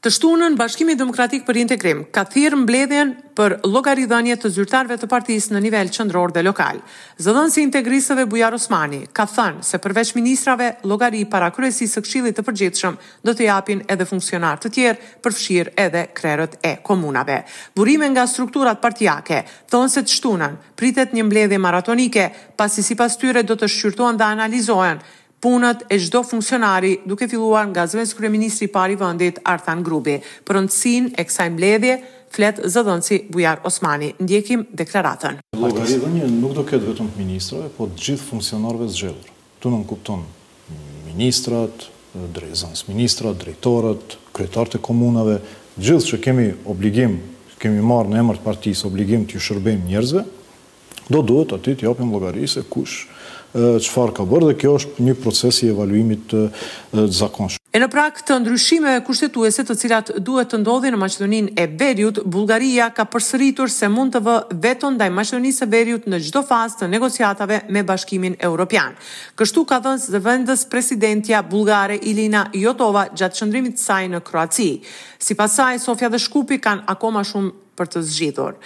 Të shtunën, Bashkimi Demokratik për Integrim ka thirrë mbledhjen për llogaridhënie të zyrtarëve të partisë në nivel qendror dhe lokal. Zëdhënësi i Integristëve Bujar Osmani ka thënë se përveç ministrave, llogari para kryesisë së Këshillit të Përgjithshëm do të japin edhe funksionarë të tjerë, përfshirë edhe krerët e komunave. Burime nga strukturat partiake thonë se të shtunën, Pritet një mbledhje maratonike, pasi sipas tyre do të shqyrtohen dhe analizohen punët e çdo funksionari, duke filluar nga zëvendëskryeministri i parë i vendit, Artan Grubi. Për rëndësinë e kësaj mbledhje flet zëdhënësi Bujar Osmani. Ndjekim deklaratën. Llogaridhënie nuk do ketë vetëm ministrave, po të gjithë funksionarëve zgjedhur. Tu nënkupton ministrat, zëvendësministrat, drejtorët, kryetarët e komunave, gjithë që kemi obligim, kemi marrë në emër të partisë obligim t'ju shërbejmë njerëzve, do duhet aty të japim llogari se kush çfarë ka bërë dhe kjo është një proces i evaluimit të zakonshëm. E në prag të ndryshimeve kushtetuese të cilat duhet të ndodhin në Maqedoninë e Veriut, Bullgaria ka përsëritur se mund të vë veton ndaj Maqedonisë së Veriut në çdo fazë të negociatave me Bashkimin Europian. Kështu ka thënë zëvendës presidentja bullgare Ilina Jotova gjatë qëndrimit të saj në Kroaci. Sipas saj, Sofja dhe Shkupi kanë akoma shumë për të zgjidhur.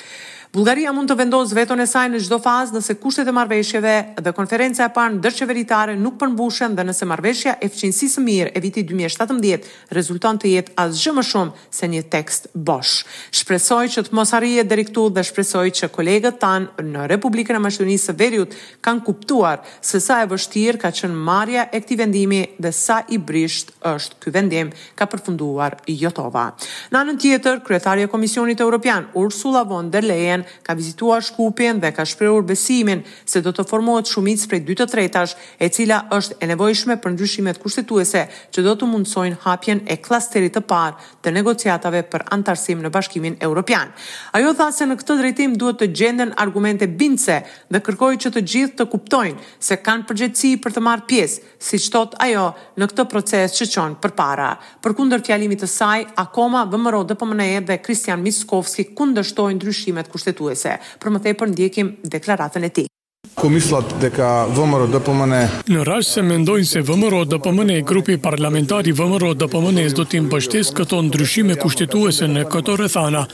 Bullgaria mund të vendosë veton e saj në çdo fazë nëse kushtet e marrëveshjeve dhe konferenca e parë ndërqeveritare nuk përmbushen dhe nëse marrëveshja e fqinjësisë së mirë e vitit dy mijë e shtatëmbëdhjetë rezulton të jetë asgjë më shumë se një tekst bosh. Shpresoj që të mos arrihet deri këtu dhe shpresoj që kolegët tanë në Republikën e Maqedonisë së Veriut kanë kuptuar se sa e vështirë ka qenë marrja e këtij vendimi dhe sa i brishtë është ky vendim ka përfunduar Jotova. Në anën tjetër, kryetarja e Komisionit Europian, Ursula von der Leyen, ka vizituar Shkupin dhe ka shprehur besimin se do të formohet shumicë prej dy të tretash, e cila është e nevojshme për ndryshimet kushtetuese që do të mundësojnë hapjen e klasterit të parë të negociatave për anëtarësim në Bashkimin Europian. Ajo tha se në këtë drejtim duhet të gjenden argumente bindëse dhe kërkoi që të gjithë të kuptojnë se kanë përgjegjësi për të marrë pjesë Siç thotë ajo, në këtë proces që çon përpara. Përkundër fjalimit të saj, akoma VMRO-DPMNE dhe Kristian Mickovski kundërshtojnë ndryshimet kushtetuese. Për më tepër ndjekim deklaratën e tij. Ako mislat deka VMRO-DPMNE. Në rast se mendojnë se VMRO-DPMNE, grupi parlamentar i VMRO-DPMNE-së do t'i mbështesë këto ndryshime kushtetuese në këto rrethana,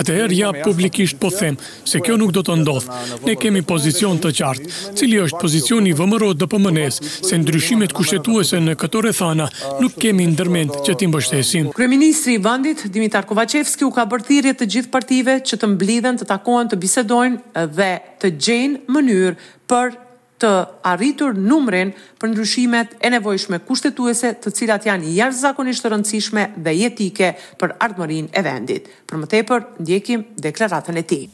Atëherë ja publikisht po them se kjo nuk do të ndodhë. Ne kemi pozicion të qartë. Cili është pozicioni i VMRO-DPMNE-së, se ndryshimet kushtetuese në këto rrethana nuk kemi ndërmend që t'i mbështesim. Kryeministri i vendit, Dimitar Kovaçevski u ka bërë thirrje të gjithë partive që të mblidhen të takohen të bisedojnë dhe të gjejnë mënyrë për të arritur numrin për ndryshimet e nevojshme kushtetuese të cilat janë jashtëzakonisht të rëndësishme dhe jetike për ardhmërinë e vendit. Për më tepër, ndjekim deklaratën e tij.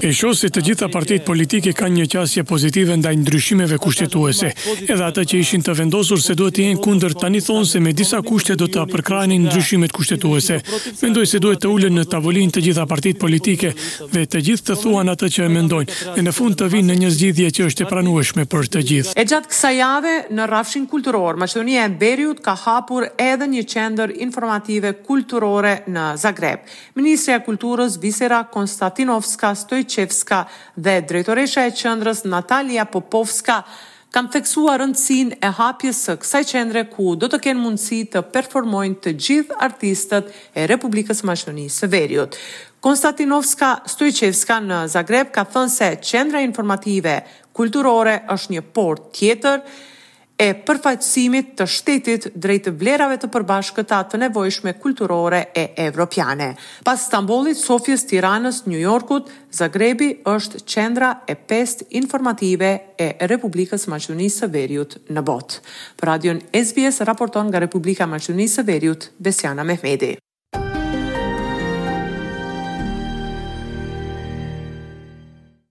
E shoh se të gjitha partitë politike kanë një qasje pozitive ndaj ndryshimeve kushtetuese. Edhe ata që ishin të vendosur se duhet të jenë kundër tani thonë se me disa kushte do të përkrahinin ndryshimet kushtetuese. Mendoj se duhet të ulen në tavolinë të gjitha partitë politike dhe të gjithë të thuan atë që e mendojnë dhe në fund të vijnë në një zgjidhje që është e pranueshme për të gjithë. E gjatë kësaj jave, në rrafshin kulturor, Maqedonia e Veriut ka hapur edhe një qendër informative kulturore në Zagreb. Ministrja e Kulturës, Bisera Kostadinovska Stojçevska dhe drejtoresha e qendrës, Natalija Popovska, kanë theksuar rëndësinë e hapjes së kësaj qendre ku do të kenë mundësi të performojnë të gjithë artistët e Republikës së Maqedonisë së Veriut. Kostadinovska Stojçevska në Zagreb ka thënë se Qendra Informative Kulturore është një portë tjetër e përfaqësimit të shtetit drejt vlerave të përbashkëta të nevojshme kulturore e evropiane. Pas Stambollit, Sofjes, Tiranës, Nju Jorkut, Zagrebi është qendra e pestë informative e Republikës së Maqedonisë së Veriut në botë. Për radion SBS raporton nga Republika e Maqedonisë së Veriut, Besjana Mehmeti.